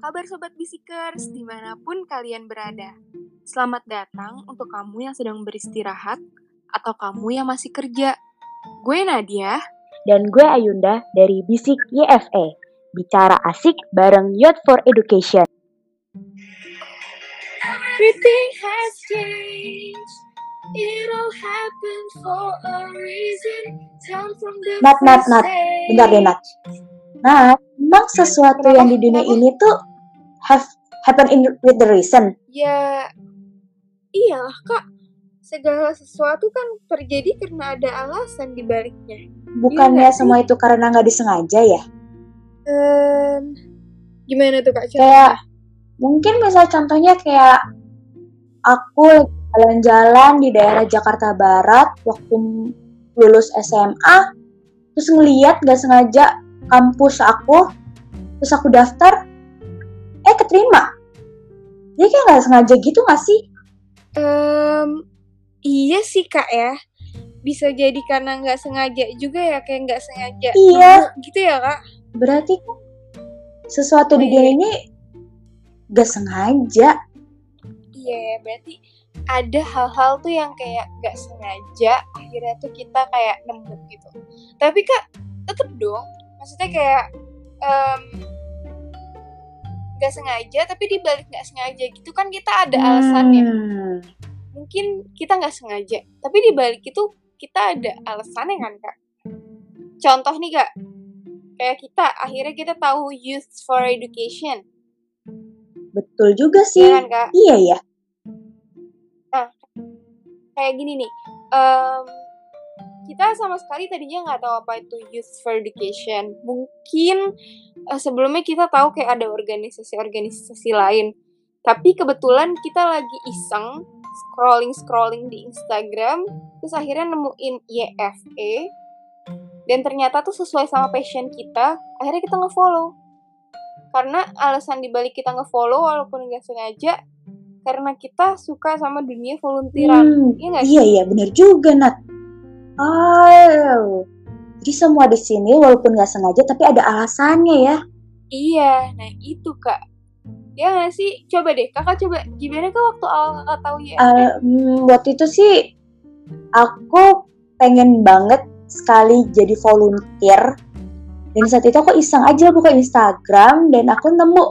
kabar Sobat Bisikers di mana pun kalian berada? Selamat datang untuk kamu yang sedang beristirahat atau kamu yang masih kerja. Gue Nadia. Dan gue Ayunda dari Bisik YFE. Bicara asik bareng Youth for Education. Everything has changed. It all happened for a reason. Down from the Nat, Nat, Nat. Bentar deh, Nat. Nah, emang sesuatu yang di dunia ini tuh have happen in with the reason. Ya, iyalah kak. Segala sesuatu kan terjadi karena ada alasan di baliknya. Bukannya sih? semua itu karena nggak disengaja ya? Ehm, gimana tuh kak? Kayak mungkin misal contohnya kayak aku jalan-jalan di daerah Jakarta Barat waktu lulus SMA, terus ngeliat nggak sengaja kampus aku, terus aku daftar, eh keterima. Jadi kayak nggak sengaja gitu nggak sih? Em, iya sih kak ya. Bisa jadi karena nggak sengaja juga ya, kayak nggak sengaja. Iya. Gitu ya kak? Berarti kan sesuatu di dunia ini gak sengaja. Iya, ya, berarti ada hal-hal tuh yang kayak nggak sengaja akhirnya tuh kita kayak nemu gitu. Tapi kak, tetep dong. Maksudnya kayak em, nggak sengaja, tapi di balik nggak sengaja gitu kan kita ada alasannya. Hmm. Mungkin kita nggak sengaja, tapi di balik itu kita ada alasannya kan kak. Contoh nih kak, kayak kita akhirnya kita tahu Youth for Education, Betul juga sih. ya kan kak? Iya ya. kayak gini nih em, kita sama sekali tadinya nggak tahu apa itu youth for education mungkin eh, sebelumnya kita tahu kayak ada organisasi-organisasi lain. Tapi kebetulan kita lagi iseng scrolling scrolling di Instagram terus akhirnya nemuin YFE dan ternyata tuh sesuai sama passion kita akhirnya kita ngefollow. Karena alasan dibalik kita ngefollow walaupun nggak sengaja karena kita suka sama dunia volunteeran Hmm, Iya iya iya bener juga Nat. Oh, jadi semua di sini walaupun nggak sengaja tapi ada alasannya ya. Iya, nah itu kak. Ya nggak sih? Coba deh, kakak coba. Gimana kak waktu awal kakak tahu ya? Hmm, waktu itu sih aku pengen banget sekali jadi volunteer dan saat itu aku iseng aja buka Instagram dan aku nemu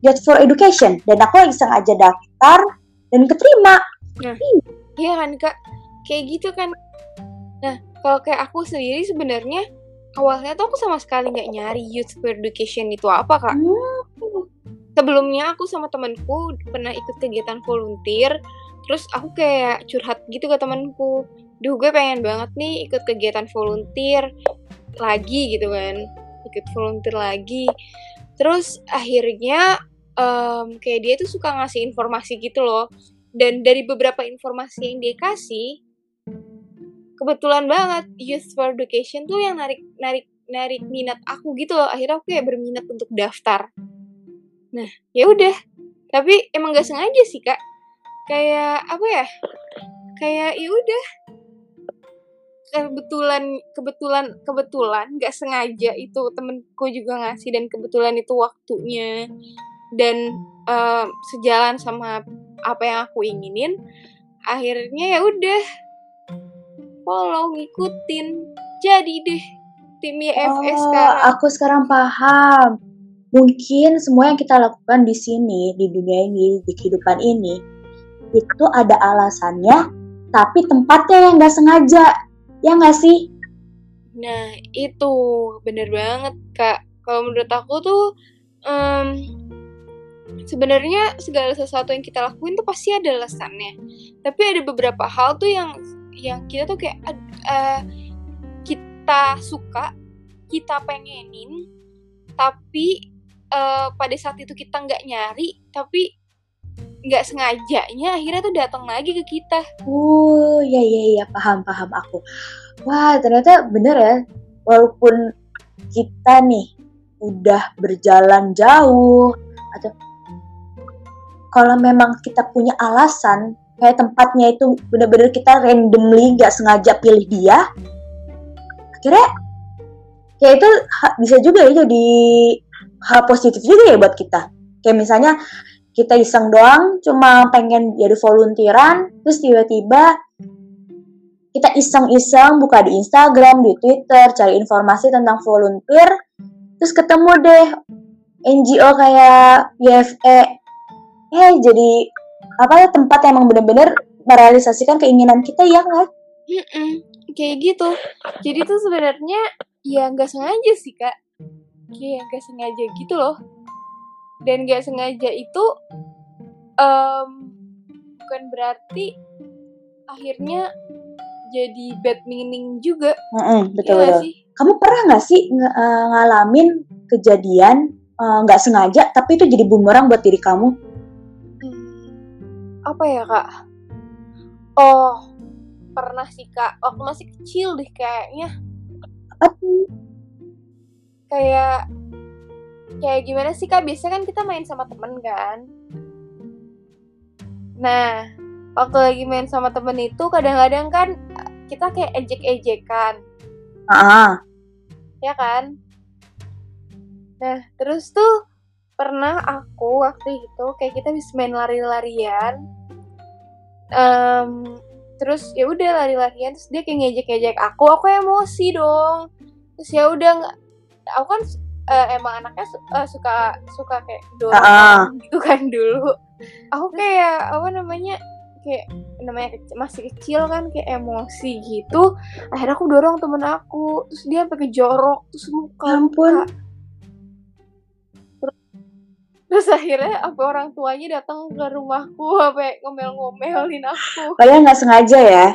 Youth for Education dan aku iseng aja daftar dan keterima. Iya kan kak? Kayak gitu kan. Nah, kalau kayak aku sendiri sebenarnya awalnya tuh aku sama sekali nggak nyari youth for education itu apa kak. Hmm, Sebelumnya aku sama temanku pernah ikut kegiatan volunteer. Terus aku kayak curhat gitu ke temanku. Duh gue pengen banget nih ikut kegiatan volunteer lagi gitu kan. Ikut volunteer lagi. Terus akhirnya em, kayak dia tuh suka ngasih informasi gitu loh. Dan dari beberapa informasi yang dia kasih, kebetulan banget Youth for Education tuh yang narik narik narik minat aku gitu loh. Akhirnya aku kayak berminat untuk daftar. Nah, ya udah. Tapi emang gak sengaja sih kak. Kayak apa ya? Kayak ya udah. Kebetulan kebetulan kebetulan gak sengaja itu temenku juga ngasih dan kebetulan itu waktunya dan em, sejalan sama apa yang aku inginin. Akhirnya ya udah follow ngikutin. Jadi deh tim YFS Oh, sekarang. aku sekarang paham. Mungkin semua yang kita lakukan di sini, di dunia ini, di kehidupan ini, itu ada alasannya, tapi tempatnya yang nggak sengaja. Ya nggak sih? Nah, itu bener banget, Kak. Kalau menurut aku tuh em, sebenarnya segala sesuatu yang kita lakuin tuh pasti ada alasannya. Tapi ada beberapa hal tuh yang yang kita tuh kayak eh, kita suka, kita pengenin, tapi eh, pada saat itu kita nggak nyari, tapi nggak sengajanya akhirnya tuh datang lagi ke kita. Oh, ya ya ya, paham paham aku. Wah, ternyata bener ya. Walaupun kita nih udah berjalan jauh atau kalau memang kita punya alasan kayak tempatnya itu bener-bener kita randomly nggak sengaja pilih dia akhirnya ya itu bisa juga ya jadi hal positif juga ya buat kita. Kayak misalnya kita iseng doang, cuma pengen jadi volunteeran, terus tiba-tiba kita iseng-iseng buka di Instagram, di Twitter, cari informasi tentang volunteer, terus ketemu deh NGO kayak YFE, eh jadi apa ya tempat yang emang bener-bener merealisasikan keinginan kita ya nggak? Mm-mm, kayak gitu. Jadi tuh sebenarnya ya nggak sengaja sih kak, kayak nggak sengaja gitu loh. Dan nggak sengaja itu um, bukan berarti akhirnya jadi bad meaning juga. Betul Iya nggak betul. sih? Kamu pernah nggak sih nge- eh, ngalamin kejadian eh, nggak sengaja tapi itu jadi bumerang buat diri kamu? Apa ya kak? Oh, pernah sih kak. Waktu masih kecil deh kayaknya. Kayak kayak gimana sih kak? Biasanya kan kita main sama temen kan. Nah, waktu lagi main sama temen itu kadang-kadang kan kita kayak ejek-ejekan, Ah, ya kan? Nah, terus tuh pernah aku waktu itu kayak kita bisa main lari-larian. Em, terus ya udah lari-larian terus dia kayak ngejek-ngejek aku, aku emosi dong. Terus ya udah nggak, aku kan eh, emang anaknya su- eh, suka suka kayak dorong Ah. gitu kan dulu. Aku kayak apa namanya kayak namanya kecil, masih kecil kan kayak emosi gitu. Akhirnya aku dorong temen aku, terus dia sampai kejorok terus luka. ya ampun. Kak. Terus akhirnya apa orang tuanya datang ke rumahku sampai ngomel-ngomelin aku. Kalian nggak sengaja ya?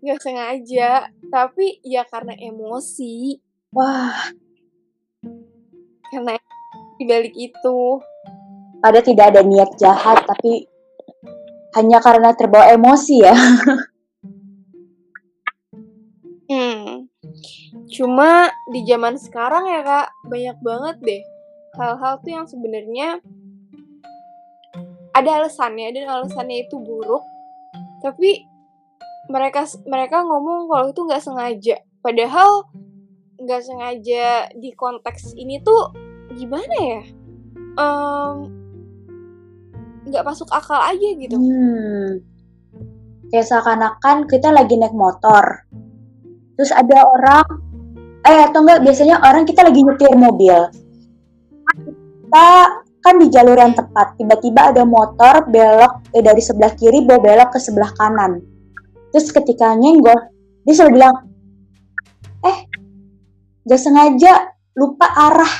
Nggak sengaja, tapi ya karena emosi, Wah, karena dibalik itu. ada tidak ada niat jahat tapi hanya karena terbawa emosi ya. Hmm. Cuma di zaman sekarang ya kak banyak banget deh hal-hal tuh yang sebenarnya ada alasannya dan alasannya itu buruk, tapi mereka mereka ngomong kalau itu nggak sengaja. Padahal nggak sengaja di konteks ini tuh gimana ya? Nggak masuk akal aja gitu. Hmm. Kayak seakan-akan kita lagi naik motor. Terus ada orang eh atau enggak biasanya orang kita lagi nyetir mobil. Kita kan di jalur yang tepat, tiba-tiba ada motor belok eh, dari sebelah kiri bawa belok ke sebelah kanan. Terus ketika nyenggol, dia selalu bilang, eh, gak sengaja lupa arah.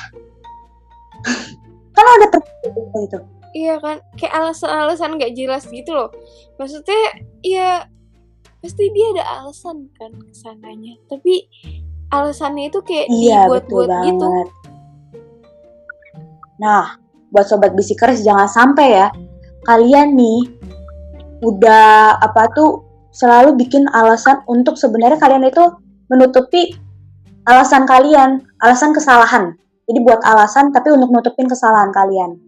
kan ada terjadi itu. Iya kan, kayak alasan-alasan nggak jelas gitu loh. Maksudnya, ya pasti dia ada alasan kan ke sananya. Tapi alasannya itu kayak Iya, dibuat-buat gitu. Nah, buat sobat bisikers jangan sampai ya kalian nih udah apa tuh selalu bikin alasan untuk sebenarnya kalian itu menutupi alasan kalian, alasan kesalahan. Jadi buat alasan tapi untuk nutupin kesalahan kalian.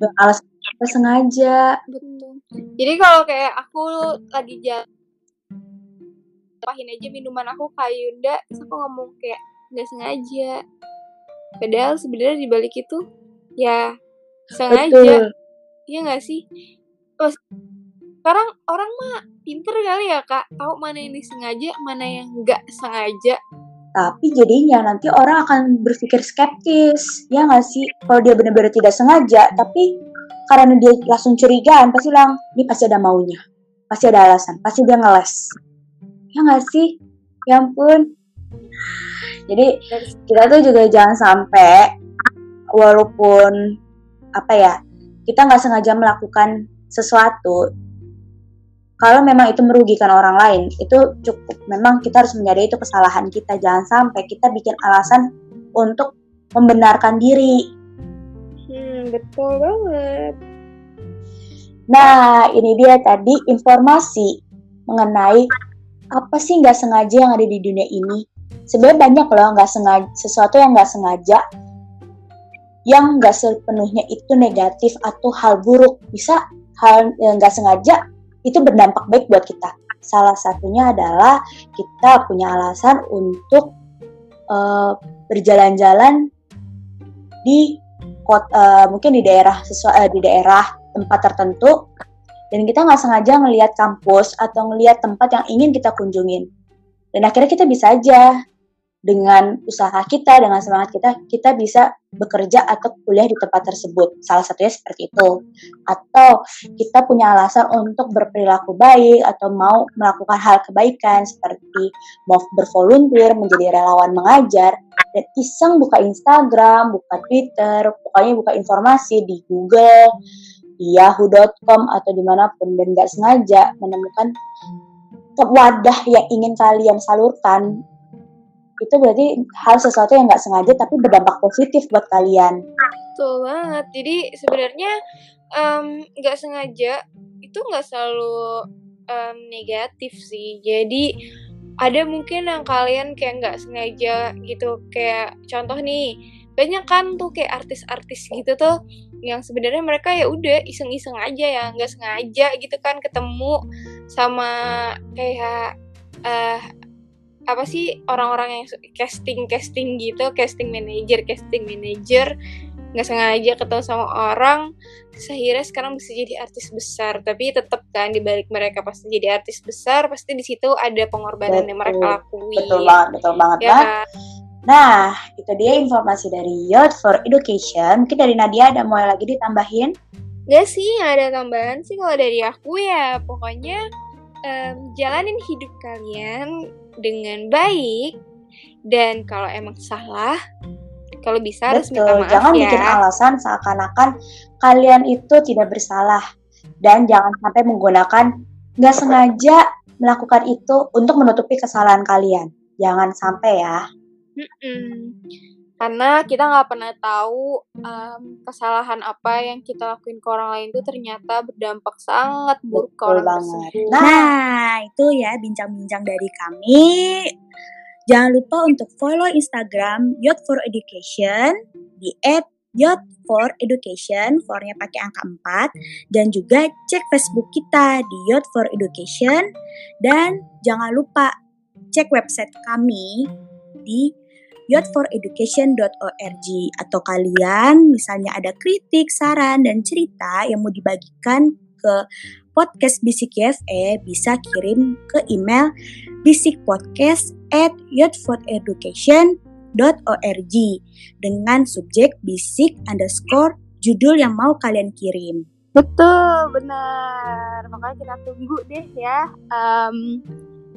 Dan alasan sengaja. Betul. Jadi kalau kayak aku lagi jalan pahin aja minuman aku ke Yunda, aku ngomong kayak nggak sengaja. Padahal sebenarnya di balik itu ya sengaja. Betul. Iya nggak sih? Terus sekarang orang mah pinter kali ya kak, tahu mana yang disengaja, mana yang nggak sengaja. Tapi jadinya nanti orang akan berpikir skeptis, ya nggak sih? Kalau dia benar-benar tidak sengaja, tapi karena dia langsung curigaan, pasti bilang, ini pasti ada maunya, pasti ada alasan, pasti dia ngeles. Ya nggak sih? Ya ampun. Jadi kita tuh juga jangan sampai, walaupun apa ya, kita nggak sengaja melakukan sesuatu, kalau memang itu merugikan orang lain, itu cukup. Memang kita harus menyadari itu kesalahan kita. Jangan sampai kita bikin alasan untuk membenarkan diri. Hmm, betul banget. Nah, ini dia tadi informasi mengenai apa sih nggak sengaja yang ada di dunia ini. Sebenarnya banyak loh nggak sengaja sesuatu yang nggak sengaja yang nggak sepenuhnya itu negatif atau hal buruk. Bisa hal nggak sengaja itu berdampak baik buat kita. Salah satunya adalah kita punya alasan untuk eh, berjalan-jalan di kot, uh, mungkin di daerah sesuai uh, di daerah tempat tertentu dan kita nggak sengaja ngelihat kampus atau ngelihat tempat yang ingin kita kunjungin dan akhirnya kita bisa aja dengan usaha kita, dengan semangat kita, kita bisa bekerja atau kuliah di tempat tersebut. Salah satunya seperti itu. Atau kita punya alasan untuk berperilaku baik atau mau melakukan hal kebaikan seperti mau bervolunteer, menjadi relawan mengajar, dan iseng buka Instagram, buka Twitter, pokoknya buka informasi di Google, di yahoo.com atau di mana pun dan nggak sengaja menemukan wadah yang ingin kalian salurkan itu berarti hal sesuatu yang nggak sengaja tapi berdampak positif buat kalian. Betul banget. Jadi sebenarnya nggak um, sengaja itu nggak selalu um, negatif sih. Jadi ada mungkin yang kalian kayak nggak sengaja gitu. Kayak contoh nih banyak kan tuh kayak artis-artis gitu tuh yang sebenarnya mereka ya udah iseng-iseng aja ya nggak sengaja gitu kan ketemu sama kayak uh, apa sih orang-orang yang casting casting gitu casting manager casting manager nggak sengaja ketemu sama orang sehingga sekarang bisa jadi artis besar. Tapi tetap kan di balik mereka pasti jadi artis besar pasti di situ ada pengorbanan betul, yang mereka lakui betul banget betul banget ya, kan? nah itu dia informasi dari Youth for Education. Mungkin dari Nadia ada mau lagi ditambahin Gak sih, ada tambahan sih kalau dari aku ya. Pokoknya um, jalanin hidup kalian dengan baik. Dan kalau emang salah kalau bisa harus minta maaf jangan ya. bikin alasan seakan-akan kalian itu tidak bersalah. Dan jangan sampai menggunakan nggak sengaja melakukan itu untuk menutupi kesalahan kalian. Jangan sampai ya. Mm-mm karena kita nggak pernah tahu um, kesalahan apa yang kita lakuin ke orang lain itu ternyata berdampak sangat buruk ke orang banget. tersebut. Nah, nah, itu ya bincang-bincang dari kami. Jangan lupa untuk follow Instagram Youth for Education di Youth for Education, for-nya pakai angka 4 dan juga cek Facebook kita di Youth for Education dan jangan lupa cek website kami di youthforeducation.org atau kalian misalnya ada kritik, saran, dan cerita yang mau dibagikan ke podcast Bisik YFE bisa kirim ke email bisikpodcast at dengan subjek bisik underscore judul yang mau kalian kirim. Betul, benar. Makanya kita tunggu deh ya um,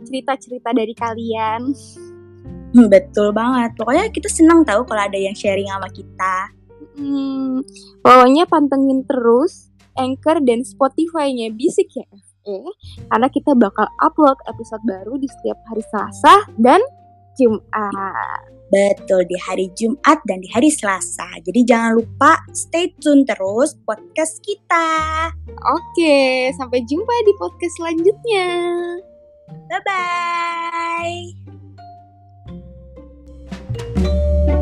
cerita-cerita dari kalian. Hmm, betul banget. Pokoknya kita senang tahu kalau ada yang sharing sama kita. Hmm, pokoknya pantengin terus Anchor dan Spotify-nya Bisik ya FE karena kita bakal upload episode baru di setiap hari Selasa dan Jumat. Betul, di hari Jumat dan di hari Selasa. Jadi jangan lupa stay tune terus podcast kita. Oke, sampai jumpa di podcast selanjutnya. Bye-bye. Música